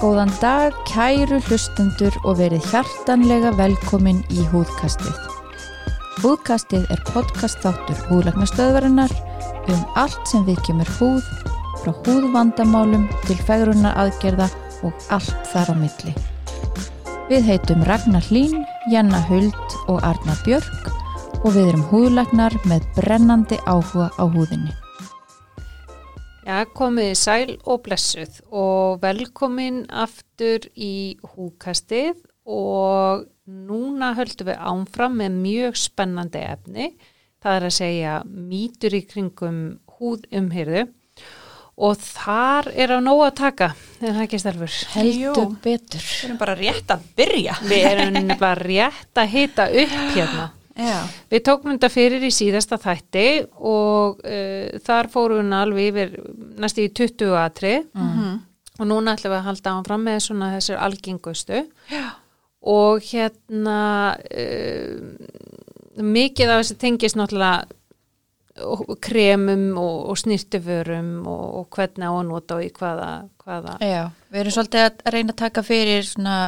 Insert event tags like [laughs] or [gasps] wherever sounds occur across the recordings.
Góðan dag, kæru hlustendur og verið hjartanlega velkomin í húðkastið. Húðkastið er podcast þáttur húðlagnastöðvarinnar um allt sem við kemur húð, frá húðvandamálum til fegrunar aðgerða og allt þar á milli. Við heitum Ragnar Hlín, Janna Huld og Arna Björk og við erum húðlagnar með brennandi áhuga á húðinni. Já, komiði sæl og blessuð og velkomin aftur í húkastið og núna höldum við ánfram með mjög spennandi efni. Það er að segja mýtur í kringum húðumhyrðu og þar er á nóg að taka, er það ekki stærfur? Heldur betur. Við erum bara rétt að byrja. Við erum [laughs] bara rétt að hita upp hérna. Já. Við tókum þetta fyrir í síðasta þætti og uh, þar fórum við alveg yfir næstu í 20 atri Mm. og núna ætlum við að halda áfram með svona þessir algengustu Já. og hérna uh, mikið af þessi tengist náttúrulega kremum og, og snirtiförum og, og hvernig á að nota og í hvaða, hvaða Já, við erum svolítið að reyna að taka fyrir svona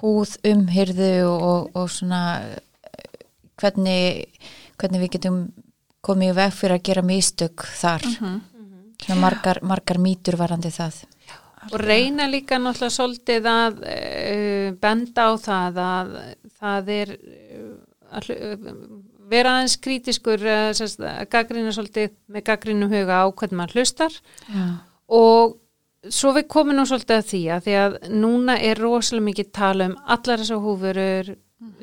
húð umhyrðu og, og, og svona eh, hvernig, hvernig við getum komið í veg fyrir að gera místök þar. Svona margar, margar mýtur varandi það. og reyna líka náttúrulega svolítið að uh, benda á það að það er uh, að uh, vera aðeins krítiskur að gaggrina svolítið með gaggrínum huga á hvernig maður hlustar Já. og svo við komum nú svolítið að því að því að núna er rosalega mikið tala um allar þessar húfurur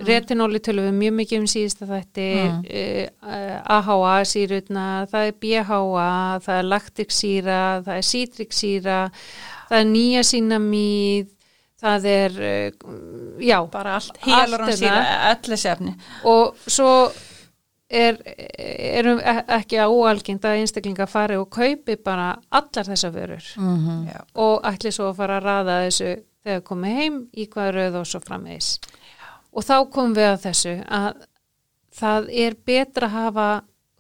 retinóli tölum við mjög mikið um síðasta þætti Mm. uh, AHA sírutna, það er BHA það er laktiksýra, það er sítriksýra það er nýja sínamíð það er já, Bara allt, Allt efni. og svo er, erum ekki óalgengt að einstaklinga fari og kaupi bara allar þessar vörur Mm Já. og ætli svo að fara að raða þessu þegar komið heim í hvað rauð og svo framvegis. Og þá komum við að þessu að það er betra að hafa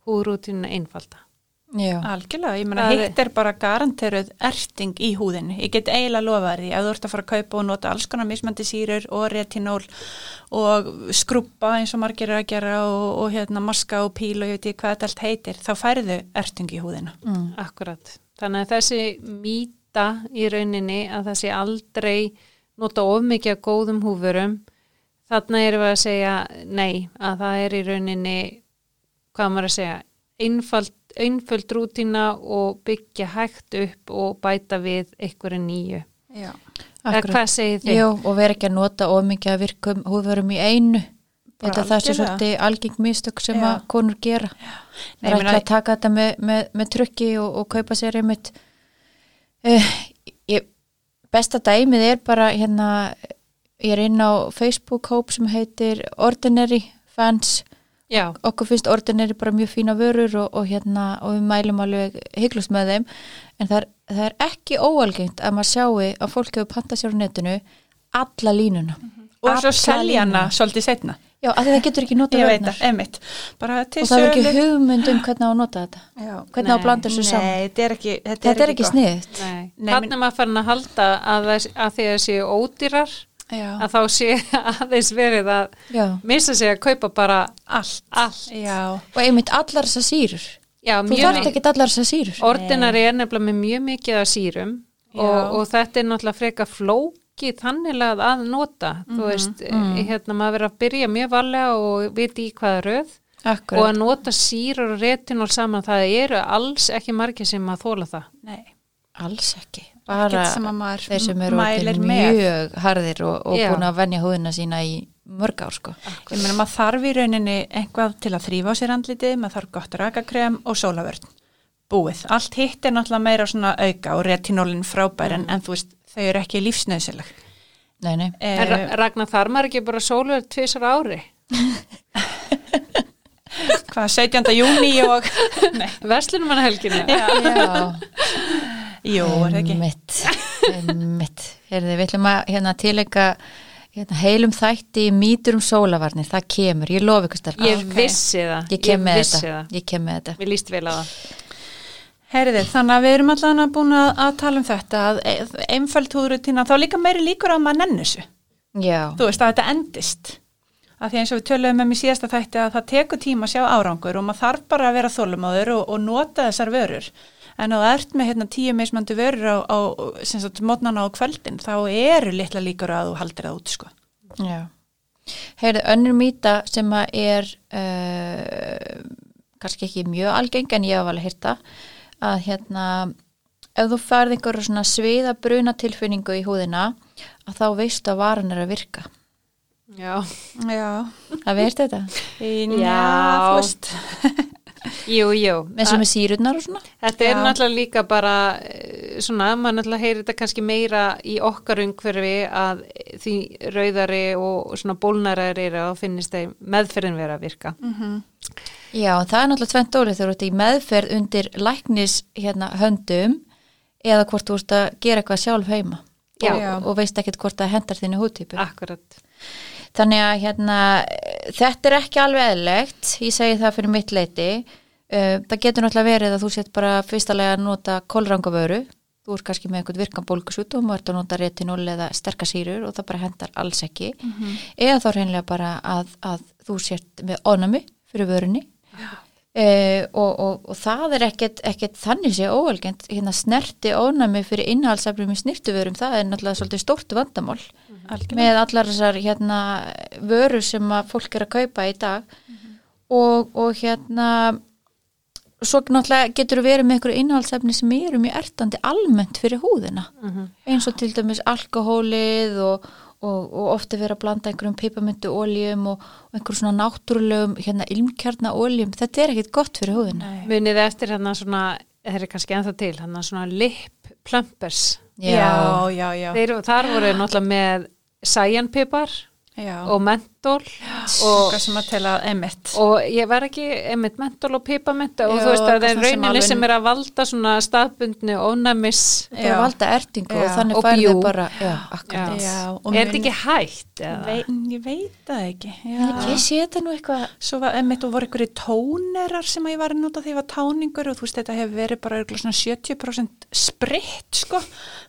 húðrútinu einfalda. Já. Algjörlega, ég er- hitt er bara garanteruð erting í húðinni. Ég get eiginlega lofa þér því að þú ert að fara að kaupa og nota alls konar mismandi sýrur og retinól og skrúpa eins og margir eru að gera og, og hérna maska og píl og ég veit ég hvað þetta allt heitir, þá færðu erting í húðina. Mm. Akkurat. Þannig að þessi mýta í rauninni að það sé aldrei nota of mikið af góðum húfurum þarna erum við að segja nei, að það er í rauninni hvað maður að segja einfald, einföld rútína og byggja hægt upp og bæta við einhverju nýju. Já. Akkurat. hvað segir þið? Jú, og vera ekki að nota of mikið að virkum húðverum í einu. Bara Þetta það sé algjörlega. svolítið algeng mistök sem Já. að konur gera. Það er ekki að taka þetta með, með, með trukki og, og kaupa sér einmitt. Uh, ég, besta dæmið er bara hérna, ég er inn á Facebook-hóp sem heitir Ordinary Fans. Já, Okkur finnst Ordinary bara mjög fína vörur og, og, hérna, og við mælum alveg hygglust með þeim. En það er, það er ekki óalgengt að maður sjáu að fólk hefur pantað sér á netinu alla línuna. Og svo Alla selja hana svolítið setna. Já, að það getur ekki notað það, til Og það er ekki hugmynd um hvernig á að nota þetta. Já. Hvernig á að Nei, blanda þessu saman. Nei, þetta er ekki, þetta Þetta er ekki gott. sniðt. nei. Nei, Þannig er maður farin að halda að, það- að því að séu ódýrar Já. að þá sé [laughs] aðeins verið að Já. missa sig að kaupa bara Allt. allt. Og einmitt allar þessar sýrur. Já, Þú þarft ekki allar þessar sýrur. Ordinari er nefnilega með mjög mikið af sýrum og, og þetta er náttúrulega freka flókið þannig að nota. Þú veist, hérna maður verið að byrja mjög varlega og viti í hvaða röð og Akkurat. að nota sýrur og retinól saman það eru alls ekki margir sem að þóla það. Nei. Alls ekki. Bara þeir sem eru mjög harðir og, og Já. búin að venja húðina sína í mörg ár sko. Ég meina maður þarf í rauninni einhvað til að þrýfa á sér andlitið, maður þarf gott rakakrem og sólavörn. Búið. Allt hitt er náttúrulega meira svona auka og retinólin frábær en, en þú veist, þau eru ekki lífsnöðsileg. Nei, nei. En Eh, Ra- Ragnar þar maður ekki bara sólverð tvisar á ári. hvað, 17. júni og... [laughs] Nei. Verslunum hann helginu. Já. Jú, er það ekki? Mitt. Mitt. Herði, við ætlum að hérna tilenga hérna, heilum þætti í mítur um sólavarnir, það kemur, ég lofi ykkur stelpa. Ég Ok. vissi það. Ég kem með þetta, það. ég kem með þetta. Mér líst vel á það. Herðið, þannig að við erum allan búin að, að tala um þetta að e- einföld húðrutína, þá líka meiri líkur á að maður nenni þessu. Já, Þú veist að þetta endist. Af því eins og við töluðum um í síðasta þætti að það tekur tíma að sjá árangur og maður þarf bara að vera þólumáður og, og nota þessar vörur. En ef þú ert með hérna, tíu mismandi vörur á, á mótnana á kvöldin, þá eru litla líkur að þú haldir það út, sko. já. Heyrðu, önnur mýta sem að er uh, kannski ekki mjög algeng en ég hef alveg hýrta að hérna ef þú færð einhverju svona sviða bruna tilfinningu í húðina að þá veistu að varan er að virka. Já. Já. Það veist þetta? Já, þú veist. Jú, jú. Með sem er sírurnar og svona? Þetta er Já. náttúrulega líka bara eh, svona, maður náttúrulega heyrir þetta kannski meira í okkar umhverfi að því rauðari og svona bólnarar eru að finnist þeim meðferðin vera að virka. Já, það er náttúrulega tvent ólið þegar þú ert í meðferð undir læknis hérna, höndum eða hvort þú ert að gera eitthvað sjálf heima og, og veist ekkert hvort það hendar þínu húttípu. Akkurat. Þannig að hérna, eh, þetta er ekki alveg eðlegt, ég segi það fyrir mitt leiti. Uh, það getur náttúrulega verið að þú sett bara fyrstalega að nota kólrangavöru, þú ert kannski með einhvern virkan bólkusútum og ert að nota retinól eða sterkasýrur og það bara hendar alls ekki. Eða þá reynlega bara að, að þú sett með ónami fyrir vörunni. Uh, og, og, og það er ekkert, ekkert þannig sé óvelgend hérna snerti ónami fyrir innhaldsefnum í snirtuvörum, það er náttúrulega svolítið stórt vandamál Algjörlega. með allar þessar hérna, vöru sem að fólk er að kaupa í dag og, og hérna svo náttúrulega getur verið með einhverju innhaldsefni sem eru mjög ertandi almennt fyrir húðina eins og til dæmis alkohólið og, og, og ofta verið að blanda einhverjum pipamundu óljum og, og einhverjum svona náttúrulegum hérna ilmkjarna óljum, þetta er ekkit gott fyrir húðina Nei. Munið eftir hérna svona, þeir eru kannski ennþá til, hérna svona lip plumpers. Já, já, já. Þeir, þar voru náttúrulega með sæjanpipar já. og mentól og, sem að og ég var ekki einmitt mentól og pipamenta og Já, þú veist að það er sem rauninni alveg- sem er að valda svona staðbundni ónæmis það að valda ertingu Já. og þannig Og færðu bjú. bara já, akkurat Já, og Er þetta ekki hægt? Vei, ég veit það ekki. Já. ég sé þetta nú eitthvað Svo var emitt og voru einhverju tónerar sem að ég var að nota því ég var táningur og þú veist þetta hefur verið bara örugglega svona 70% spritt sko.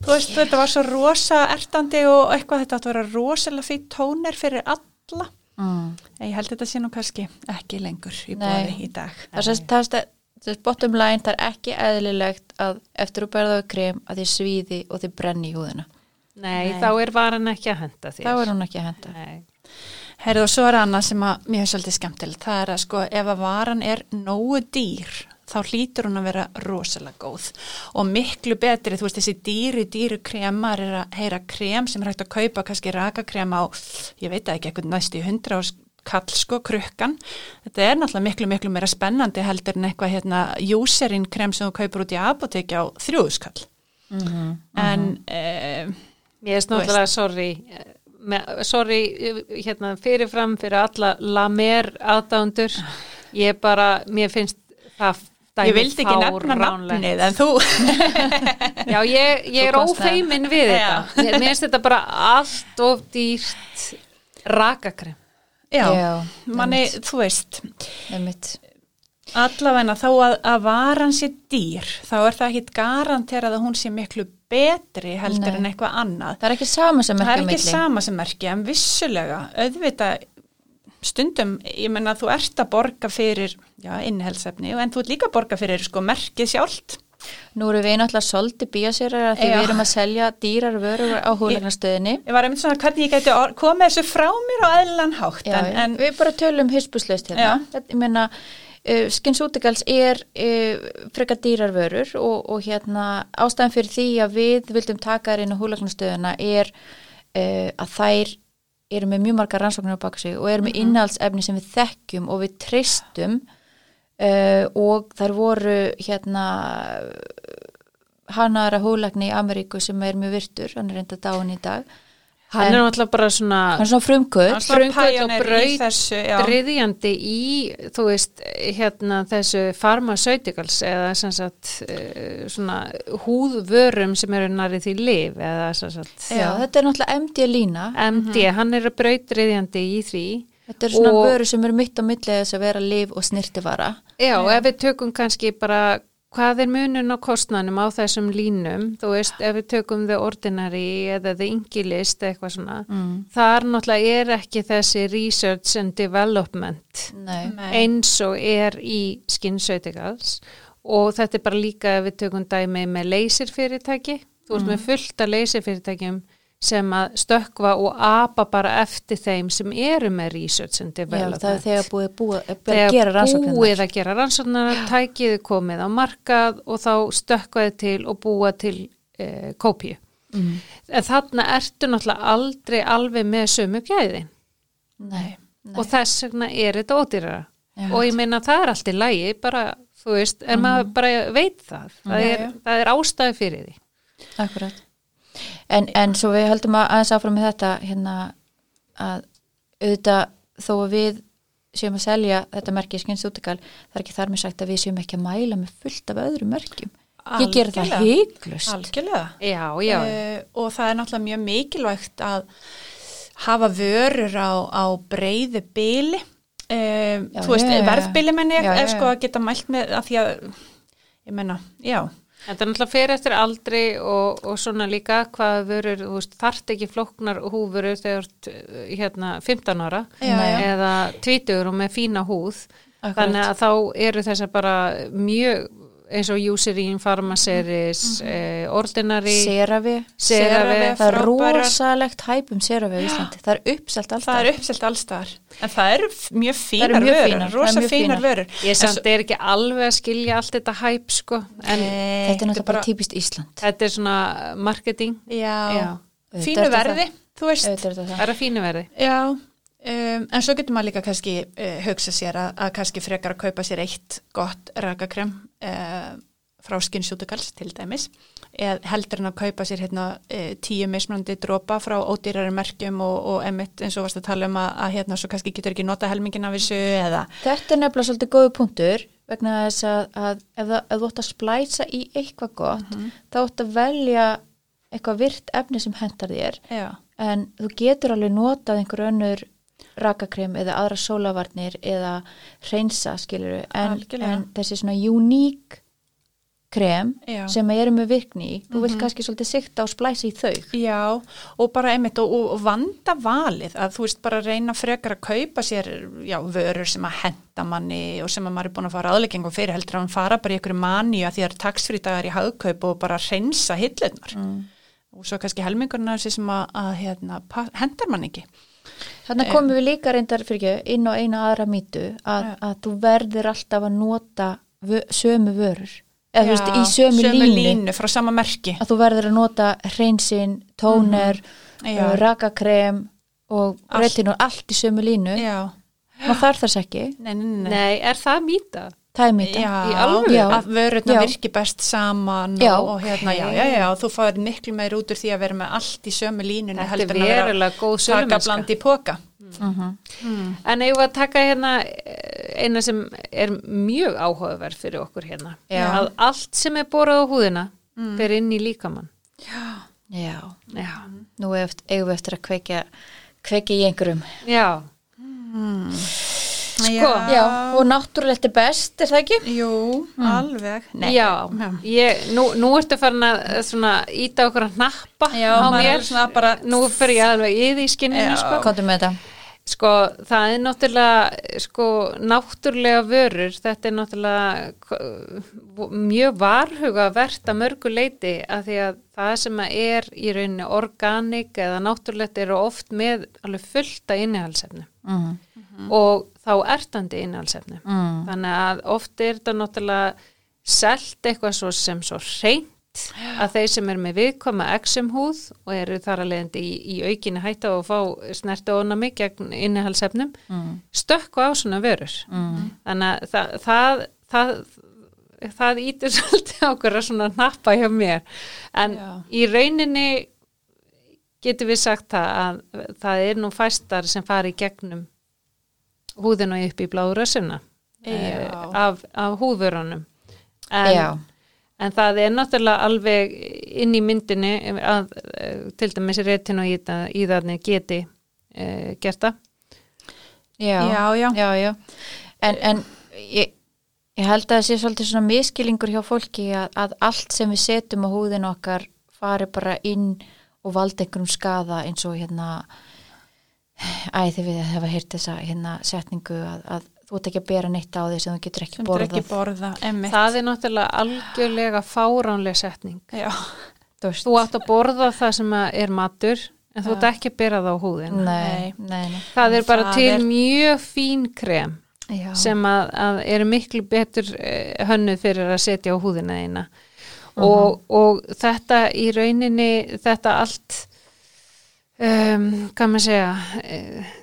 Þú veist þetta var svo rosa ertandi og eitthvað þetta átt að vera rosalega fyrir tóner fyrir alla. Mm. En Ég held þetta sé nú kannski ekki lengur í bóði í dag. það sést, það sést, sést bottom line, það er ekki eðlilegt að eftir að berða á krem að þið svíði og þið brenni í húðina Nei, Nei. þá er varan ekki að henda þér. þá er hún ekki að henda Nei. Herðu og svo er annað sem að mér er svolítið skemmtilegt. Það er að sko ef að varan er nógu dýr þá hlýtur hún að vera rosalega góð og miklu betri, þú veist þessi dýri, dýri kremar er að heyra krem sem er hægt að kaupa kannski rakakrem á, ég veit ekki, eitthvað næstu í hundra á kall sko, krukkan. Þetta er náttúrulega miklu, miklu meira spennandi heldur en eitthvað hérna júserinn krem sem þú kaupur út í apotekki á þrjúðuskall. En eh, Mér er snáttúrulega sorry, sorry hérna, fyrirfram fyrir alla lamer aðdándur. Ég bara, mér finnst það ég vildi ekki nefna nafnið en þú [laughs] Já, ég, ég er ófeimin við Já. þetta. Mér mér finnst þetta bara allt of dýrt rakakrem. Já, Já, manni, þú veist, allavegna þó að, að varan sé dýr, þá er það ekkit garanterað að hún sé miklu betri heldur Nei. en eitthvað annað. það er ekki sama sem Það er ekki ekki milli sama sem merki, en vissulega, auðvitað, stundum, ég menna þú ert að borga fyrir, já, innhelsefni, en þú ert líka að borga fyrir, sko, merkið sjálft. Nú erum við náttúrulega svolítið bíasýrar því Já. við erum að selja dýrar vörur á húlegnastöðinni. Ég var einmitt svona hvernig ég gæti komið þessu frá mér á eðlan hátt, Já, en, en við bara tölum hyspuslaust hérna. Þetta, ég meina, uh, Skinsútikals er uh, frekar dýrar vörur og, og hérna ástæðan fyrir því að við vildum taka þær inn á húlegnastöðina er uh, að þær eru með mjög margar rannsóknir á baka sig og eru með innhaldsefni sem við þekkjum og við treystum uh, og þær voru hérna hanaðara húlegni í Ameríku sem er mjög virtur, hann er reynda dáin í dag Hann er náttúrulega bara svona hann er svona frumkvöld Hann er svona Frumkvöld og pioneer í braut- þessu, já. driðjandi í, þú veist, hérna þessu pharmaceuticals eða sem sagt eh, svona húðvörum sem eru nærið því liv eða sem sagt Já, þetta er náttúrulega MD lína. MD, hann er að brautdriðjandi í því Þetta er svona vöru sem eru mitt á milli þess að vera liv og snirtivara. Já, og ef við tökum kannski bara hvað er munun á kostnanum á þessum línum, þú veist, ef við tökum the ordinary eða the ingilist eitthvað svona, Mm. þar náttúrulega er ekki þessi research and development Nei. Eins og er í skinsautikals og þetta er bara líka ef við tökum dæmi með leysirfyrirtæki, þú veist með fullt af leysirfyrirtækjum sem að stökkva og apa bara eftir þeim sem eru með research and Já, development. það er þegar búið, búið, búið að Þegar gera rannsóknirnar. búið að gera rannsóknar, tækið komið á markað og þá stökkvaði til og búa til e, kópíu. Mm. En þarna ertu náttúrulega aldrei alveg með sömu gæði Nei. Nei. og þess vegna er þetta ódýrara. Já. Og ég meina það er allt í lægi, bara, þú veist, en maður bara veit það. Það, Já, er, já. það er ástæði fyrir því. Akkurat. En, en svo við höldum að aðeins áfram með þetta hérna að auðvitað þó að við séum að selja þetta merki skinsútikal, það er ekki þar með sagt að við séum ekki að mæla með fullt af öðrum merkjum. Ég ger það heiklust. Algjörlega. Já, já. Eh, og það er náttúrulega mjög mikilvægt að hafa vörur á, á breyðu byli um, Já, þú veist, verðbyli menni er sko að geta mælt með að því að ég menna, já Þetta er náttúrulega fyrir eftir aldri og, og svona líka hvað vörur, þú veist, þart ekki flóknar húfurur þegar uh, hérna 15 ára Já, já. eða 20 og með fína húð Akkurat. þannig að þá eru þessar bara mjög eins og Eucerin, Pharmaceris, Mhm. eh, Ordinary. Cerave, Það er rosalegt hæp um Seravi á Íslandi. Það er uppselt alltaf. það er uppselt allstar en það eru f- mjög fínar mjög vörur fínar, rosa fínar fínar. vörur Ég samt er ekki alveg að skilja allt þetta hæp sko, en Nei, Þetta er náttúrulega bara típist Ísland. þetta er svona marketing, já, Já. Fínu er verði þú veist, er það. er að fínu verði. Já, um, en svo getur maður líka kannski uh, hugsa sér að, að kannski frekar að kaupa sér eitt gott rakakrem uh, frá skinsjútukals til dæmis heldur en að kaupa sér hérna uh, tíu mismunandi dropa frá ódýrari merkjum og, og emitt eins og varst að tala um að, að hérna svo kannski getur ekki nota helmingin af þessu eða Þetta er nefnilega svolítið góðu punktur vegna þess að, að ef, þú ætti að splæsa í eitthvað gott þá ætti að velja eitthvað virt efni sem hendar þér. Já, en þú getur alveg notað einhver önnur rakakrem eða aðra sólavarnir eða reynsa skiluru en, en þessi svona uník krem Já. sem eru með virkni þú vilt kannski svolítið sikta og splæsa í þau Já, og bara einmitt og, og, vanda valið að þú veist bara reyna frekar að kaupa sér já, vörur sem að henda manni og sem að maður er búin að fara aðleggingum fyrir heldur að hann fara bara í einhverju mani að því það er taksfrítagar í hagkaup og bara hreinsa hillunar mm. og svo kannski helmingurna sem að, að hérna, hendar mann ekki. Þannig komum við líka reyndar fyrir ekki inn á eina aðra mýtu að, Já. að þú verður alltaf að nota vö, sömu vörur eða þú veist í sömu, línu, línu frá sama merki. að þú verður að nota hreinsin, tóner uh, rakakrem og Allt. reytin og allt í sömu línu Já, maður þarf þess ekki, nei, nei, nei. Nei, er það mýta? Það er mýta Já, Í alvöru? Já. að vörurna Já. virki best saman Já. og, hérna, já, já, já, þú fáir miklu meir út úr því að vera með allt í sömu línunni Þetta er heldur en að vera verulega góð taka sölumennska. bland í póka. Mhm. En eigum við að taka hérna eh, eina sem er mjög áhugaverð fyrir okkur hérna. Já. Að allt sem er borað á húðina fer inn í líkamann. já, Já. nú eft, eigum við eftir að kveikja kveikja í einhverjum Já. Sko, já, og náttúrulegt er best, er það ekki? Jú, alveg. Nei. Já. Ég, nú, nú ertu farin að eh, svona íta okkur að hnappa Já, á mér. svona bara- Nú fer ég alveg í því skinninu Já. sko. Komdu með þetta Sko, það er náttúrulega sko, náttúrulega vörur, þetta er náttúrulega mjög varhugavert að mörgu leiti að því að það sem að er í rauninni organik eða náttúrulegt eru oft með alveg fullta innihalsefni mm. og þá ertandi innihalsefni. Mm. Þannig að oft er þetta náttúrulega selt eitthvað svo sem svo reynt að þeir sem er með viðkoma exum húð og eru þar að leiðandi í, í aukinni hætta og fá snerti ónami gegn innihalsefnum Mm. stökku á svona vörur. Mm. Þannig að það, það, það, það ítur [laughs] svolítið okkur að svona nappa hjá mér. En Já. í rauninni getum við sagt það að það er nú fæstar sem fari gegnum húðina upp í bláðu rössuna Já. af, af húðvörunum en, en það er náttúrulega alveg inn í myndinni að eh, til dæmis retin og íðarnir geti uh, gert það já, Já, já. já, já. En, en ég, ég held að það sé svolítið svona miskilingur hjá fólki að, að allt sem við setjum á húðin okkar fari bara inn og valda einhverjum skada eins og hérna æ, þið við að hafa heyrt þessa hérna setningu að, að þú ert ekki að bera neitt á því sem þú getur ekki sem þú borðað. ekki borða, það er náttúrulega algjörlega fáránlega setning. Já, þú átt að borða það sem er matur en þú ert ekki að bera það á húðin nei, nei, nei. það er bara Það til er- mjög fín krem Já. sem að, að eru miklu betur eh, hönnuð fyrir að setja á húðina eina og, og þetta í rauninni þetta allt um, hvað maður segja eh,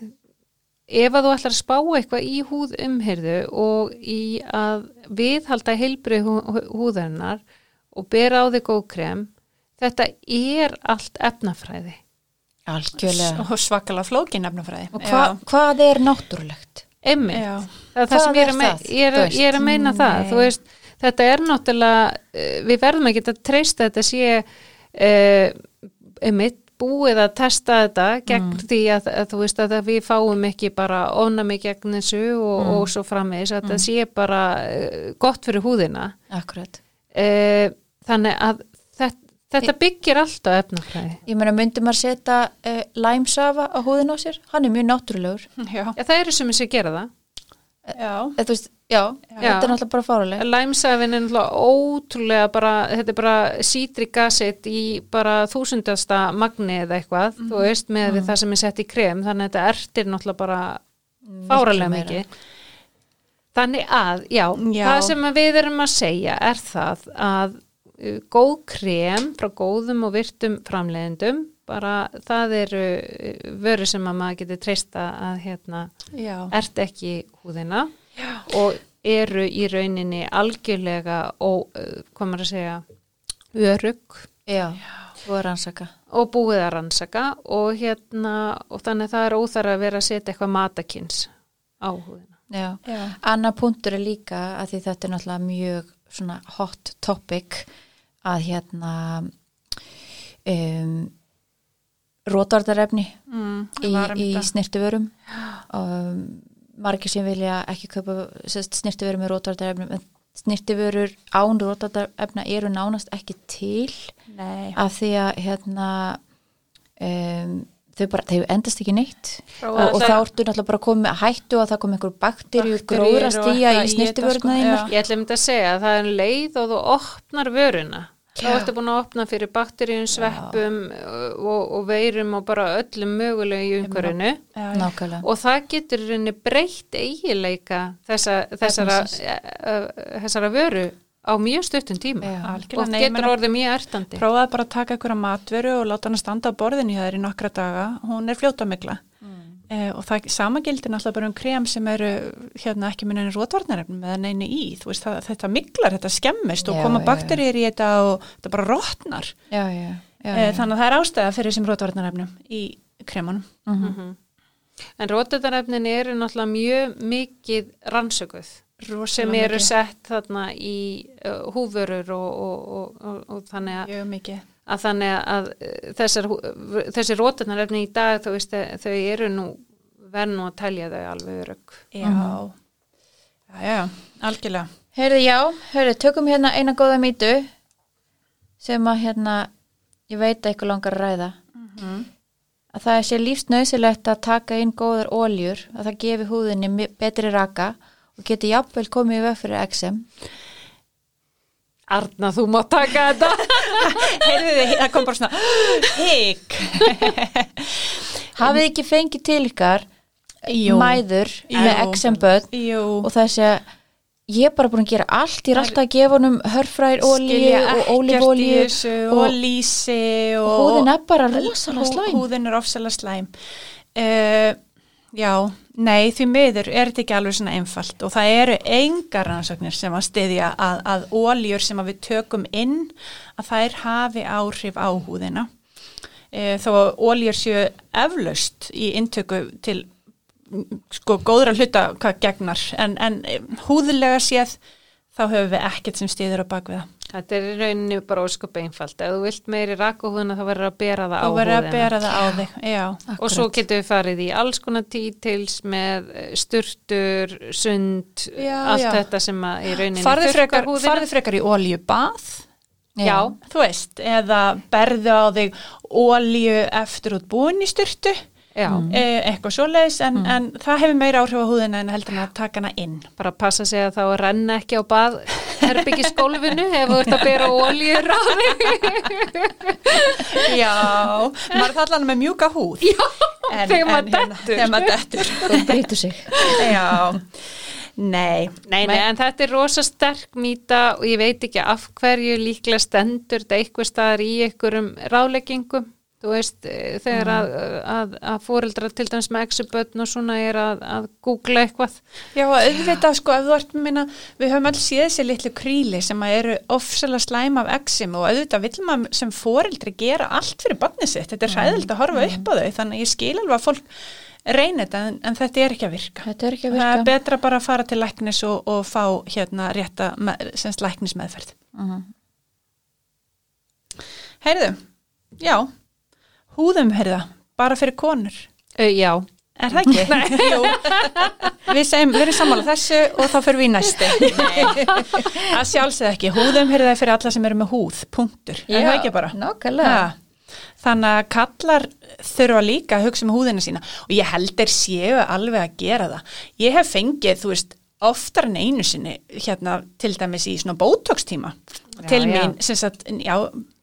ef að þú ætlar að spá eitthvað í húð umhyrðu og í að viðhalda heilbrið hú, húðarinnar og bera á þig góð krem þetta er allt efnafræði algjörlega og svakalega flókin efnafræði. og hva, hvað er náttúrulegt? Já. það það sem ég er, er það? ég er, ég er að meina það, Nei. þú veist, þetta er náttúrulega, eh, við verðum ekki að treysta þetta sé uh, einmitt búið að testa þetta gegn Mm. því að, að þú veist að við fáum ekki bara ofnami gegn þessu og, Mm. og svo framvegis að þetta sé bara uh, gott fyrir húðina Akkurat. uh, þannig að þetta, þetta byggir alltaf efnafræði. Ég meina, myndi maður setja uh, læmsafa á húðin á sér? Hann er mjög náttúrulegur. Já, Já, það eru sem sem gera það. Já, Eða, þú veist, já, þetta er náttúrulega bara fáruleg. Læmsafin er náttúrulega ótrúlega bara, þetta er bara acid í bara þúsundasta magni eða eitthvað, þú veist, með við það sem er sett í krem, þannig að þetta ertir náttúrulega bara fáralega mikið. Þannig að, já, Já. það sem við erum að segja er það að uh, góð krem frá góðum og virtum framleiðendum, bara það eru uh, vöru sem að maður getur treysta að hérna já. ert ekki húðina og eru í rauninni algjörlega og, hvað maður að segja örug Já, er rannsaka. og búið að rannsaka og hérna og þannig að það er óþar að vera að setja eitthvað matakins á húðina Já. Já. Anna punktur er líka að því þetta er náttúrulega mjög svona hot topic að hérna um, rótvardarefni Mm, í, í þetta. snirtivörum um, margir sem vilja ekki kaupa snirtivörum með rótvardarefnum en snirtivörur án rótvardarefna eru nánast ekki til Nei. af því að hérna um, þau bara, þau endast ekki neitt. Prófa og, og þá ertu náttúrulega bara komið að hættu að það kom einhver Bakteríur gróðrast í eitthvað í þetta, sko, þínar. Ég ætlum þetta að segja að það er um leið og þú opnar vöruna þá ertu búin að opna fyrir bakteríum, sveppum og, og veirum og bara öllum mögulegu í umhverfinu og það getur í rauninni breytt eigileika þessa, þessara, uh, uh, þessara vöru á mjög stuttum tíma Já. Og getur meina- orðið mjög ertandi Prófaði bara að taka einhverja matveru og láta hann að standa á borðinu hjá þér í nokkra daga. Hún er fljótamikla. Eh, og það sama gildir náttúrulega bara um krem sem eru hérna ekki með neina rótvarnarefnum eða neina í. Þú veist, það, þetta miklar, þetta skemmist og Já, koma bakteríur í þetta og þetta bara rótnar. já, já, já, Eh, já. þannig að það er ástæða fyrir þessum rótvarnarefnum í kremunum. Mhm. en rótetarefnin eru náttúrulega mjög mikið rannsökuð Rosalega sem eru mikið. sett þarna í uh, húfurur og, og, og, og, og þannig að, Mjög mikið. Að þannig að uh, þessar, þessi rótetarefni í dag þú veist, þau- þau eru nú verð nú að telja þau alveg örug Já. Já, já, algjörlega. Heyrðu, já, heyrðu, tökum hérna eina góða mýtu sem að hérna, ég veit að eitthvað langar að ræða. Að það sé lífsnauðsilegt að taka inn góðar óljur, að það gefi húðinni betri raka og geti jafnvel komið í veg fyrir XM Arna, þú má taka þetta [laughs] Heyrðu það kom bara svona higg. hafið ekki fengið til ykkar Jú. mæður Jú. með Jú. og þessi að ég er bara búin að gera allt, ég er alltaf að gefa honum hörfræðir Skilja og ólífólíu og- og lýsi og húðin er bara rosalega slæm húðin er ofsalega slæm uh, já, nei því miður er þetta ekki alveg svona einfalt og það eru engar rannsóknir sem að styðja að, að óljur sem að við tökum inn að þær hafi áhrif á húðina. E, þó óljur séu eflaust í intöku til sko góðra hluta hvað gegnar en, en e, húðlega séð þá höfum við ekkert sem stýður á bakviða. Þetta er í rauninni bara óskup einfalt. Ef þú vilt meiri rakahúðuna þá verður að bera það á Og verður að húðina. bera það á þig, já. Og svo getum við farið í alls konar dítils með eh, sturtur, sund, Já, allt já. þetta sem að í þurrkar frekar, húðina. farðu frekar í oljubað, Já, þú veist, eða berðu á þig olju eftir út búin í styrtu, já. E, eitthvað svoleiðis, en, en það hefur meira áhrif á húðina en heldur en að taka hana inn. bara passa sig að þá að renna ekki á bað herbyggisgólfinu [laughs] ef þú ert að bera óljur á þig. Já, maður er allan með mjúka húð. Já, þegar maður dettur. Þegar maður dettur. og breytur sig Já, nei. Nei, nei, en þetta er rosa sterk mýta og ég veit ekki af hverju líklega stendur þetta eitthvað staðar í einhverjum ráleggingum. Þú veist, eh, þegar að, að, að fóreldra til dæmis með exubötn og svona er að, að googla eitthvað. Já, auðvitað sko, ef þú ert minna, við höfum alls séð þessi litlu kríli sem eru ofsalega slæm af exim og auðvitað vill maður sem foreldri gera allt fyrir barnið sitt, þetta er hræðild að horfa upp á þau, þannig ég skil alveg að fólk reyna þetta en, en þetta er ekki að virka. þetta er ekki að Það er virka betra bara að fara til læknis og, og fá hérna rétta með, semst læknismeðferð. Mhm. Heyrðu, já, húðum, heyrða, bara fyrir konur. Uh, já, Er það ekki? [laughs] Nei. Jú, við segjum, við erum sammála þessu og þá fyrir við í næstu. [laughs] Nei, að sjálfsögð ekki. Húðum heyrðu það fyrir alla sem eru með húð, punktur. Er það ekki bara? nákvæmlega. Þannig að kallar þurfa líka að hugsa um húðina sína og ég held er séu alveg að gera það. Ég hef fengið, þú veist, oftar en einu sinni hérna til dæmis í svona bótokstíma Já, til já. mín, sem sagt, já,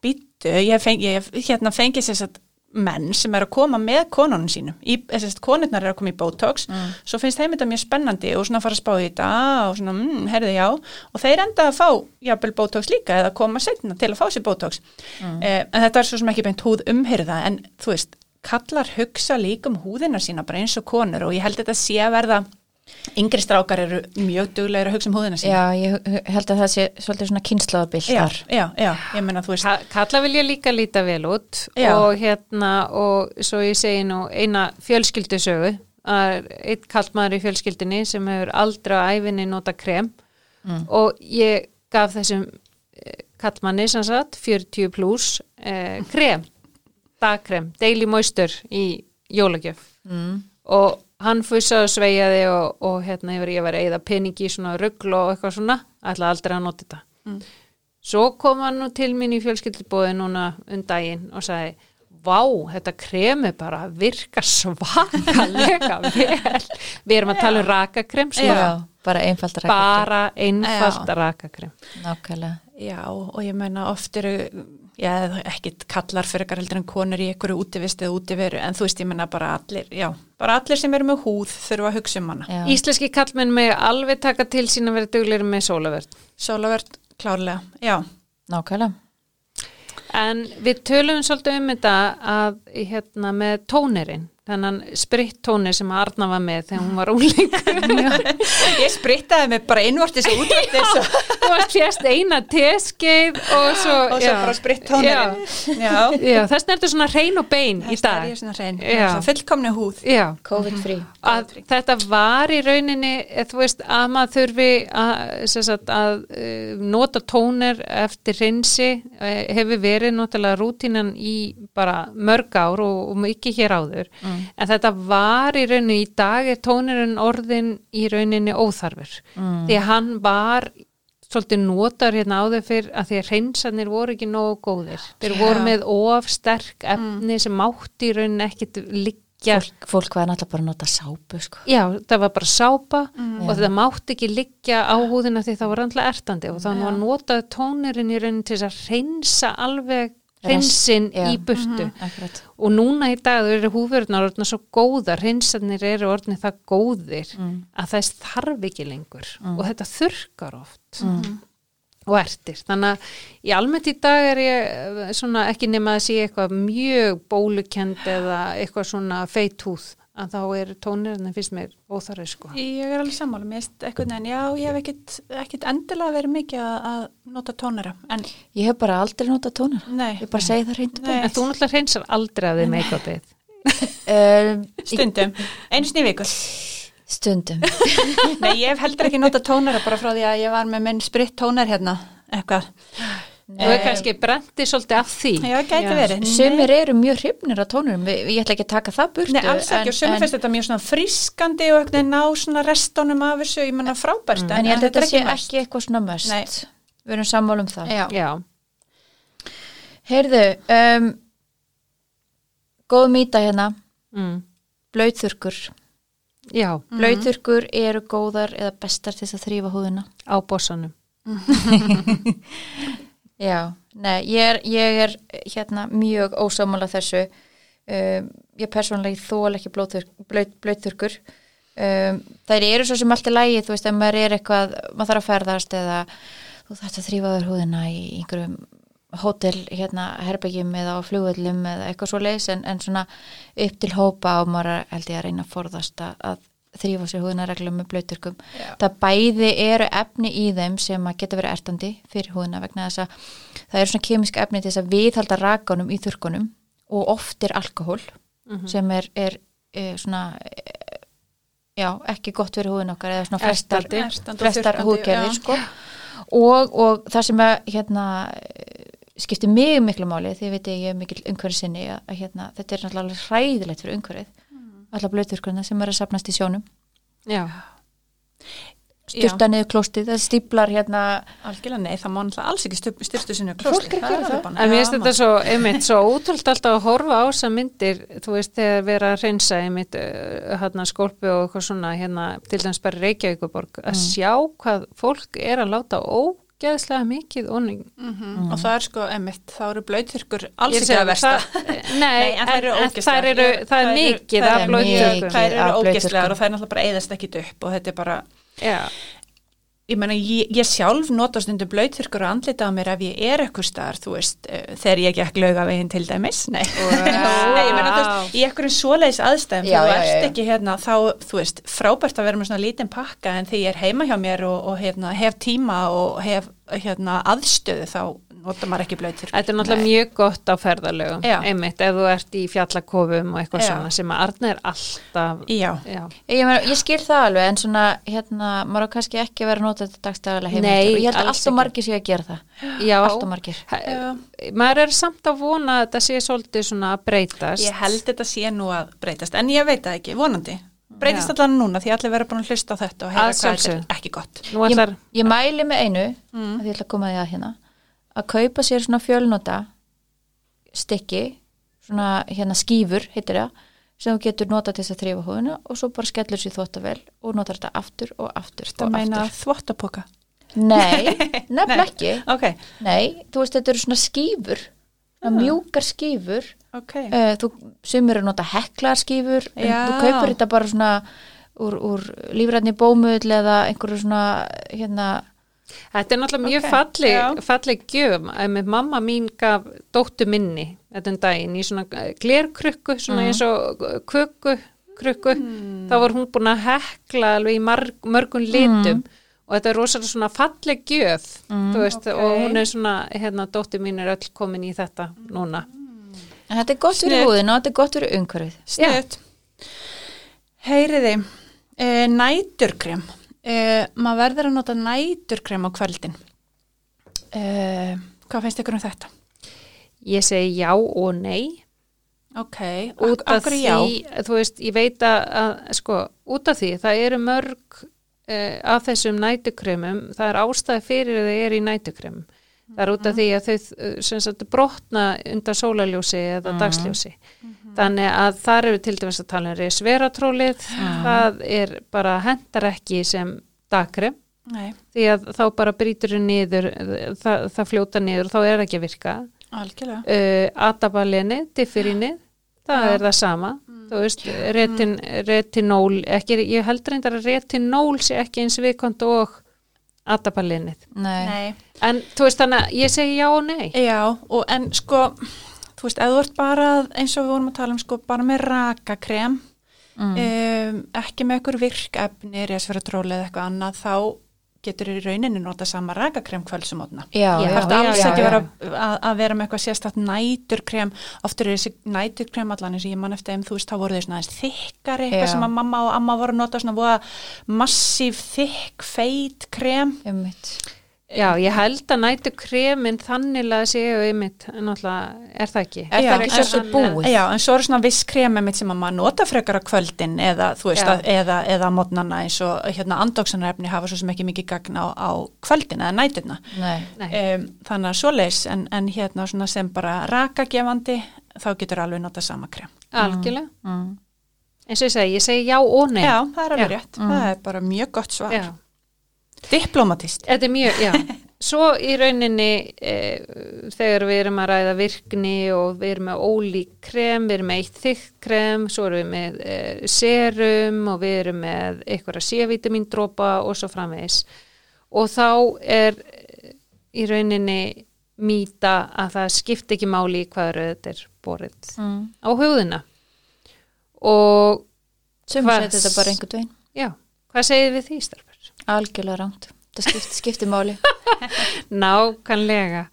býttu, ég hef fengið, ég hef hérna fengið sem sagt menn sem er að koma með konunum sínum í, þess að konurnar er að koma í Botox svo finnst þeim þetta mjög spennandi og svona fara að spá í þetta og svona, mm, herði já. Og þeir enda að fá jafnvel Botox líka eða koma setna til að fá sér Botox. Eh, en þetta er svo sem ekki beint húð umhyrða en þú veist, kallar hugsa líka um húðina sína bara eins og konur og ég held þetta sé að verða yngri strákar eru mjög duglegir að hugsa um húðina sína. Já, ég held að það sé svolítið svona kynslaðabill þar já, já, ég menna þú veist Ka- Kalla vilja líka líta vel út Já. og hérna og svo ég segi nú eina fjölskyldusögu. Að einn kallmaður í fjölskyldinni sem hefur aldrei á æfinni nota krem. Og ég gaf þessum eh, kallmanni sem sagt 40 pluss eh, krem dagkrem, daily moisture í jólagjöf. Mm. og hann fussaði og sveiaði og, og hérna yfir ég var að eða peningi í svona ruggl og eitthvað svona ætla aldrei að nota þetta. Svo kom hann nú til mín í fjölskyldubóði núna um daginn og sagði vá, þetta kremi bara virka svakalega [laughs] vel. Við erum að tala um rakakrem já, svona, bara einfalt rækja bara einfalt rakakrem. Nákvæmlega. Já, og ég meina oft eru, já, ekkit kallar fyrir ekkar heldur en konur í einhverju útivist eða útiveru, en þú veist, ég meina bara allir, já, bara allir sem eru með húð þurfa að hugsa um hana. já. Íslenski kallmenn með alveg taka til sín að vera duglir með sólavörn Sólavörd, klárlega, já. nákvæmlega En við tölum svolítið um þetta að hérna með tónerinn, þennan sprittónir sem Arna var með þegar hún var úlingur. [laughs] Ég sprittaði mig bara innvortis og útvortis og, Þú varst fjast eina teskeið og svo, og svo bara spritt tónirinn. Já, Já, þess er þetta svona hrein og bein er dag. ég svona hrein, Já. fullkomni húð. Já, COVID-free að þetta var í rauninni, eh, þú veist, að maður þurfi að, að uh, nota tóner eftir hreinsi uh, hefur verið náttúrulega rútínan í bara mörg ár og, og mikið hér áður en þetta var í rauninni í dag er tónerinn orðin í rauninni óþarfur. Því að hann var svolítið notar hérna áður fyrr að því að hreinsanir voru ekki nógu góðir. Þeir Já. voru með of sterk efni sem mátti í rauninni ekkit liggja. Fólk, fólk var náttúrulega bara að nota sápu sko. Já, það var bara sápa og þetta mátti ekki liggja á húðina því það var alltaf ertandi og þannig var notað tónirinn í raunin til að reynsa alveg hreinsin já. í burtu Akkurat. og núna í dag eru húðverðnar orðna svo góðar, hreinsanir eru orðni það góðir að þess þarf ekki lengur. Og þetta þurkar oft. Og ertir. Þannig að í almennt í dag er ég eh, svona ekki nema að sé eitthvað mjög bólukend eða eitthvað svona feit húð að þá er tónirinn fyrst mér óþarri sko. Ég er alveg sammála, mér finnst eitthvað en já, ég hef ekkit, ekkit endilega verið mikið að, að nota tónara, en Ég hef bara aldrei notað tónar. nei, Ég bara segi það reynd og Nei. En þú náttúrulega hreinsar aldrei af því make-upið. [laughs] um, stundum, í viku. Stundum. Nei, ég hef heldur ekki nota tónara bara frá því að ég var með minn spritt tónar hérna, eitthvað. Þú er kannski brendi svolítið af því. Já, gæti verið. Sumir eru mjög hrifnir á tónurum. Við- Ég ætla ekki að taka það burtu. Nei, alls ekki, og sumir finnst þetta mjög svona frískandi og eitthvað ná svona restónum af þessu, ég menna frábært. En ég held að þetta sé mest. ekki eitthvað svona möst. Nei. Við erum sammála um það. Já, Já, Heyrðu, um, góð mýta hérna, mm. blöyþurkur. já, Blöyþurkur eru góðar eða bestar til þess að þrýfa húðina. á bossanum. [laughs] [laughs] Já, nei, ég er, ég er hérna mjög ósámála þessu. Um, ég persónulega þól ekki blöyþurkur. Um, þær eru svo sem allt er lægi, þú veist, ef maður er eitthvað, maður þarf að ferðast eða þú þarfst að þrýfa þér húðina í einhverjum hótel, hérna, herbyggjum eða á flugvöllum eða eitthvað svo leis en, en svona upp til hópa og maður held ég að reyna að forðast að þrýfa sér húðina reglum með blöyturkum. Það bæði eru efni í þeim sem geta verið ertandi fyrir húðina vegna þess að það eru svona kemisk efni til þess að viðhalda rakanum í þurrkunum og oft er alkohól sem er, er, er svona já, ekki gott fyrir húðin okkar eða svona flestar þurrkandi, húðgerðir sko. og, og það sem að hérna skiptir mig miklu máli því ég veit ég er mikil umhverfið sinni að, hérna, þetta er náttúrulega hræðilegt fyrir umhverfið Mm. Alla blöðturkurna sem eru að safnast í sjónum. Já, styrta niður klóstið, það stíplar hérna. Algjörlega nei, það má náttúrulega alls ekki stu- styrstu sinni Fólk er að gera það. en mér finnst þetta svo, einmitt, svo ótrúld alltaf að horfa á þessar myndir, þú veist, þegar vera að reynsa einmitt uh, hérna skólpi og eitthvað svona, hérna, til dæmis bara Reykjavíkuborg, að sjá hvað fólk er að láta ógeðslega mikið óning. Og það er sko, emitt, þá eru blöytþurkur alls ekki að versta. Nei, [laughs] Nei, en, þær eru Ég- það er mikið af. Þær af eru ógeðslegar og þær náttúrulega bara eyðast ekki upp og þetta er bara, Já, ég meina, ég, ég sjálf nota stundum blöytþurkur og andlita á mér ef ég er eitthvað staðar, þú veist, uh, þegar ég gekk lauga veginn til dæmis, [laughs] nei. nei, ég meina, þú veist, í einhverjum svoleiðis aðstæðum, Já, þú ert ekki hérna, þá, þú veist, frábært að vera með svona lítinn pakka en þegar ég er heima hjá mér og, og hérna, hef tíma og hef hérna, aðstöðu, þá nota maður ekki blöytþurkur. Þetta er náttúrulega mjög gott á ferðalögum, Já. einmitt, ef þú ert í fjallakofum og eitthvað Já. svona sem að Arna er alltaf, Já. já, Ég, meina, ég skil það alveg en svona hérna, maður á kannski ekki að vera að nota þetta dagstæðilega heimildir Nei, og ég held að alls allt og ekki. margir séu að gera það já, allt og margir Hæ- maður er samt að vona að þetta sé svolítið svona að breytast. Ég held þetta sé nú að breytast, en ég veit það ekki, vonandi. Breytist Já. allan núna því allir vera búin að hlusta á þetta og Að heyra hvað þetta sjálfsögðu. er ekki gott. Nú ég, ætlar, ég mæli með einu Mm. að ég ætla að koma því að hérna að kaupa sér svona fjölnota stykki svona hérna skífur, heitir það sem þú getur notað til þess að þrýfa húðina og svo bara skellur sér þvóttavel og notar þetta aftur og aftur Það og meina aftur þvottapoka. [laughs] Nei, nefnilega ekki Ok, Nei, þú veist þetta eru svona skífur svona mjúkar skífur ok. uh, þú sumir að nota heklar skífur en Já. þú kaupir þetta bara svona úr, úr lífræðni bómull eða einhverju svona hérna þetta er náttúrulega mjög Ok, falleg, falleg gjöf, að mamma mín gaf dóttu minni þetta um daginn í svona glerkrukku, svona eins og köku, krukku, þá var hún búin að hekla alveg í marg, mörgum litum og þetta er rosalega svona falleg gjöf, þú veist, ok. og hún er svona, hérna, dóttu mín er öll komin í þetta núna. en þetta er gott fyrir Sniðugt. húðina og þetta er gott fyrir umhverfið Snuðt. Heyriði, uh, næturkrem. Uh, maður verður að nota næturkrem á kvöldin. Uh, hvað finnst ykkur um þetta? Ég segi já og nei Ok, út af því, já. þú veist, ég veit að, sko, út af því, það eru mörg uh, af þessum nætukremum, það er ástæði fyrir að það er í nætukremum. Það er út af því að þau uh, sem sagt brotna undan sólaljósi eða dagsljósi. Þannig að þar eru til dæmis að tala um resveratrólið, það er bara hendar ekki sem dagkrem. Nei, því að þá bara brýtur niður, það, það fljóta niður og þá er ekki að virka. Algjörlega. uh, atabalinni, diffirinni það Já. er það sama. Þú veist, retin, retinól ekki, ég held reyndar að retinól sé ekki eins viðkvæmt og Nei. en þú veist þannig að ég segi já og nei Já, og en sko, þú veist, ef þú ert bara, eins og við vorum að tala um, sko, bara með rakakrem, Mm. um, ekki með ykkur virkefni, resveratról eða eitthvað annað, þá getur í rauninni nota sama rakakrem kvöldsumotna. Það er alls ekki vera að, að vera með eitthvað sérstætt næturkrem, oftur er þessi næturkrem allan eins og ég man eftir þeim, þú veist, þá voru þau svona aðeins þykkari, eitthvað Já. sem að mamma og amma voru nota svona voða massíf þykk, feit krem. Einmitt. Já, ég held að nætu kremin þannilega séu einmitt, en náttúrulega er það ekki. Er það ekki en svo svo- búið? Já, en svo eru svona viss kremi mitt sem að maður nota frekar á kvöldin eða, þú veist, að, eða, eða mótnana eins og hérna andóksanarefni hafa svo sem ekki mikið gagn á, á kvöldin eða. Nei. Um, þannig að svoleiðis, en, en hérna svona sem bara rakagefandi, þá getur alveg nota sama krem. Algjörlega. Mm. eins og ég segi, ég segi já og nei. Já, það er alveg Já. rétt. Það er bara mjög gott svar. Já. Diplomatist. Þetta er mjög, já. [laughs] Svo í rauninni e, þegar við erum að ræða virkni og við erum með ólík krem, við erum með eitt þykkt krem, svo erum við með e, serum og við erum með einhverja C-vitamindrópa og svo framvegis. Og þá er eh, í rauninni mýta að það skipti ekki máli hvað rauðið er borið Mm. á hugðina. Og Sumir Hvað- setja þetta bara einhvern veginn. já, hvað segir við því starfur? Algjörlega rámt. Það skiptir, [laughs] skiptir máli. Nákvæmlega.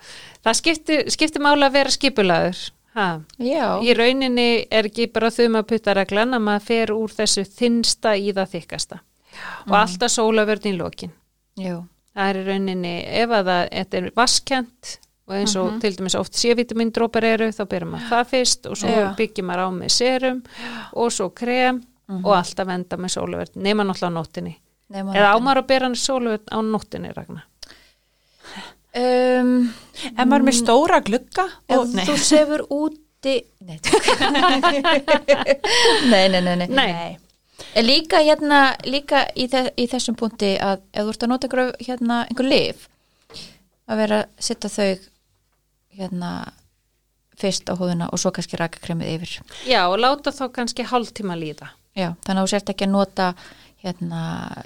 Það skiptir, skiptir máli að vera skipulaður. Ha. Já. Í rauninni er ekki bara þau maður putta reglan að maður fer úr þessu þinnsta í það þykkasta. Og alltaf sólavörn í lokin. Já. Það er í rauninni, ef að það þetta er vaskjent og eins og til dæmis oft C-vitamindrópar eru, þá byrjum maður það fyrst og svo Já. byggjum maður á með serum og svo krem og alltaf venda með sólavörn, nema náttúrulega á nóttinni. Nema Eða ámar að bera hann sólavörn á nóttinni, Ragnar. Um, Ef maður með stóra glugga og, nei. þú sefur úti... [laughs] Nei, nei, nei, nei, nei. Nei. En Líka hérna, líka í, þe í þessum punkti að ef þú ert að nota einhver, hérna, einhver lif að vera að setja þau hérna fyrst á húðuna og svo kannski raka kremið yfir. Já, og láta þá kannski hálftíma líða. Já, þannig að þú sért ekki að nota hérna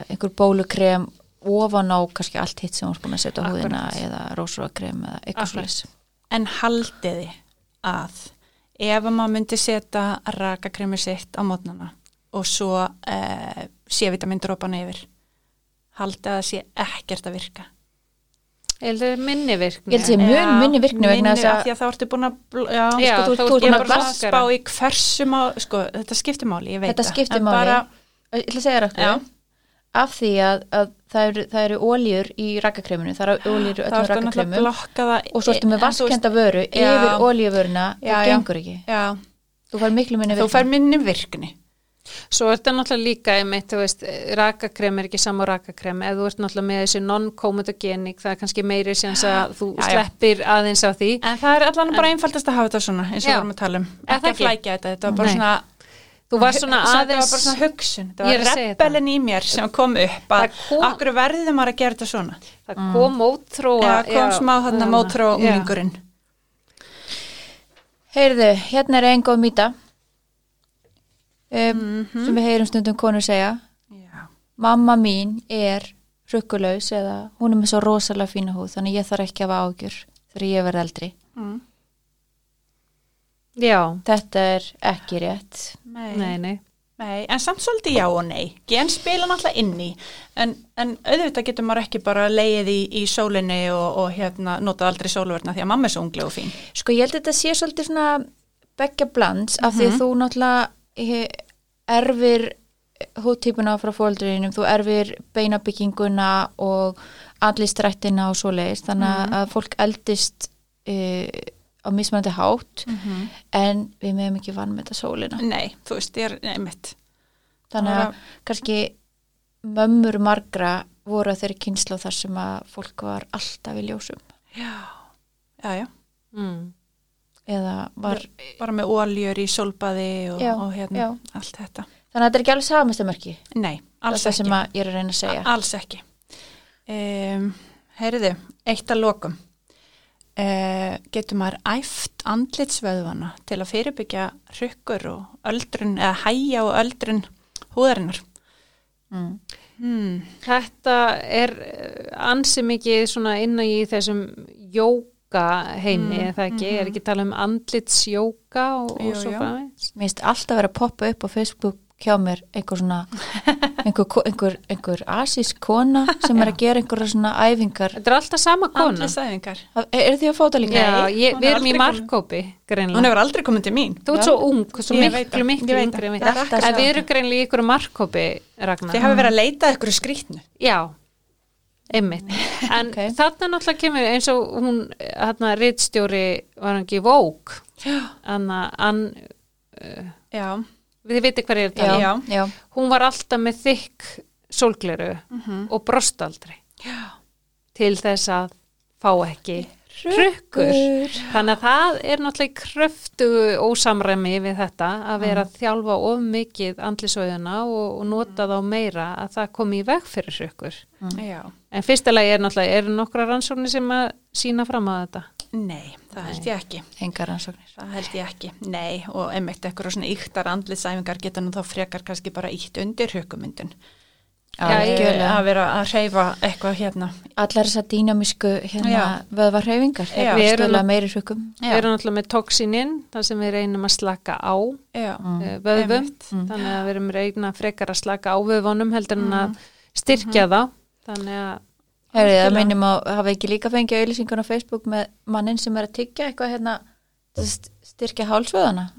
einhver bólukrem ofan á kannski allt hitt sem þú ert búin að setja á húðina eða rósrókrem eða eitthvað svolítið. En haldiði að ef að maður myndi setja rakakremi sitt á mótnana og svo uh, C-vitamindrópan yfir haldið að það sé ekkert að virka. Eða minni virkni. Ég held að sé mun minni virkni vegna minni þess að- að þá ertu búin að, já, Já, sko, þú- ég búin er að spá í hversu má, sko, þetta skiptir máli, ég veit Þetta það. skiptir En máli. Bara, Ég ætla að segja rættu. Af því að, að það eru, það eru óljur í rakakreminu, það eru óljur í öllum það. og svo ertu með vaskenda vöru Já. yfir óljuvöruna, það gengur ekki. Já, Þú fær miklu minni þú fær minni virkni. Svo er þetta náttúrulega líka einmitt, þú veist, rakakrem er ekki sama rakakrem, ef þú ert náttúrulega með þessi non-comedogenik, það er kannski meiri sem að [gasps] þú Já, já. sleppir aðeins á því. En það er allan bara einfaldast að hafa þetta svona, eins og við vorum að tala um. Er það Ekki að flækja þetta, þetta var bara svona... Þú var svona aðeins, var bara svona hugsun, er var rebellin í mér sem kom upp að Það kom- okkur verðum maður að gera þetta svona. það kom mótþróa. Eða kom smá þarna mótrá Já. umlingurinn. Heyrðu, hérna er einn góð mýta um, Mhm. sem við heyrum stundum konur segja. Já. Mamma mín er rukkulaus eða hún er með svo rosalega fína húð, þannig ég þarf ekki að hafa ágjur þegar ég verð eldri. Mm. Já, Þetta er ekki rétt. Nei. nei, nei. Nei, en samt svolítið já og nei. Gen spila náttúrulega inn í, en, en auðvitað getur maður ekki bara leið í, í sólinni og, og hérna notað aldrei sólverna því að mamma er svo unglega og fín. Sko ég held að þetta sé svolítið svona begja blands af því að þú náttúrulega eh, erfir húttýpuna frá fóldurinnum, þú erfir beinabygginguna og andlistrættina og svoleiðis, þannig að fólk eldist uh, á mismunandi hátt en við meðum ekki vann með þetta sólina. Nei, þú veist, ég er nei, mitt. Þannig að kannski mömmur margra voru að þeirri kynslu þar sem að fólk var alltaf í ljósum Já, já, já. Mm. eða var, Bara með óljur í sólbaði og, Já, og hérna já. allt þetta. þannig að þetta er ekki alveg samastamörki. Nei, alls það ekki. sem að ég er að reyna að segja. Alls ekki. Um, heyriði, eitt að lokum. Uh, getur maður æft andlitsvöðvana til að fyrirbyggja hrykkur og öldrun eða hæja og öldrun húðarinnar. Mm. Hmm. Þetta er eh, ansi mikið svona inn í þessum jóka heimi, Mm, mm, það ekki, er ekki að tala um andlitsjóka og, og svo framvegis. Mér finnst alltaf vera að poppa upp á Facebook hjá mér einhver svona einhver, einhver, einhver asísk kona sem er að gera einhverja svona æfingar Þetta er alltaf sama kona. Andlisæfingar. Er þið að fóta líka? Já, ég, við er erum í markkópi, Hún hefur aldrei komið til mín. Þú ert svo ung, svo Ég miklu, miklu ég veit yngri það. en við. Er erum greinlega í ykkur markkópi, Ragnar. Þið hafi verið að leita að ykkur skrýtnu. Já, einmitt. En Ok. þarna náttúrulega kemur eins og hún, hérna, rittstjóri var hann ekki Vók, Anna, Ann, Já. Við viti hver ég er að Já, tala. Já. Hún var alltaf með þykk sólgleru og brost aldrei Já. til þess að fá ekki hrukkur. Þannig að það er náttúrulega kröftu ósamræmi við þetta að vera að þjálfa of mikið andlisauðuna og, og nota þá meira að það komi í veg fyrir hrukkur. Já. En fyrsta lagi er náttúrulega, eru nokkra rannsóknir sem að sína fram á þetta? Nei, það held ég ekki. Engar rannsóknir. Það held ég ekki. Nei, og einmitt eitthvað svona yktar andlisæfingar geta nú þá frekar kannski bara ítt undir ég- Algjörlega. Að vera að reyfa eitthvað hérna. Allar þessar dýnamísku hérna, Já. þeir Við erum að- náttúrulega með toxinin, þar sem við reynum að slaka á Já. mm. vöðvum, Einmitt. þannig að við erum reyna frekar að slaka á vöðvunum heldur en að styrkja þá. Þannig að, Herrið, það minnum að hafa ekki líka fengið auðlýsingun á Facebook með mannin sem er að tyggja eitthvað hérna styrkja hálsvöðana.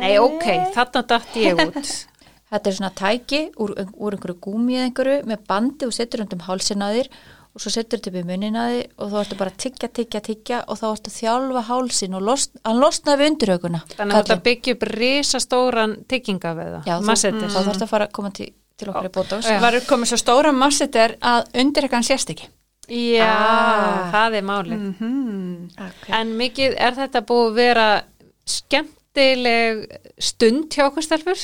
nei ok, þarna datt ég út. [laughs] Þetta er svona tæki úr, úr einhverju gúmi eða einhverju með bandi og setur undir hálsin að þér og svo setur þetta upp í munnin að þér og þá ertu bara að tyggja, tyggja, tyggja og þá ertu að þjálfa hálsin og lost, hann losna við undirhauguna. Þannig að þetta byggja upp risastóran tyggingaveða, Já, þú, massetis. þá þarfst að fara að koma til, til okkar í bótós. Já. Var komið svo stóra masseter að undir eitthvað sést ekki. Já, Ah. það er málið. Mm -hmm. Okay. En mikið, er þetta búið að vera skemmtileg stund hjá okkur stelfur?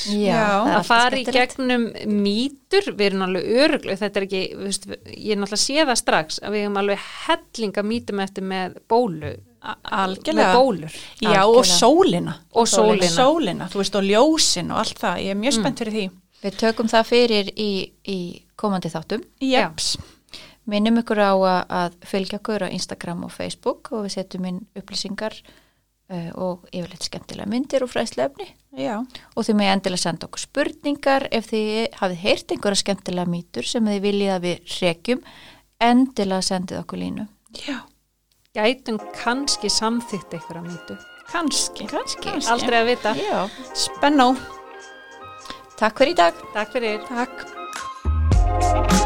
Að fara í gegnum mýtur, við erum alveg öruglega, þetta er ekki, þú veist, ég er náttúrulega sé það strax að við hefum alveg hellinga mýtum eftir með bólu, með Algjörlega. bólur Já, og sólina. og sólina. Sólina, þú veist, og ljósin og allt það. Ég er mjög spennt fyrir því. Við tökum það fyrir í, í komandi þáttum. Jeps. Minnum ykkur á að, að fylgja okkur á Instagram og Facebook og við setjum inn upplýsingar uh, og yfirleitt skemmtilega myndir og fræðslefni Já. og þið með endilega senda okkur spurningar ef þið hafið heyrt einhverja skemmtilega mýtur sem þið viljið að við rekjum endilega sendið okkur línu. Já. Gætum kannski samþýtt einhverja mýtu. Kanski. Kannski. Aldrei að vita. Já. Spennó. Takk fyrir í dag. Takk fyrir. Takk.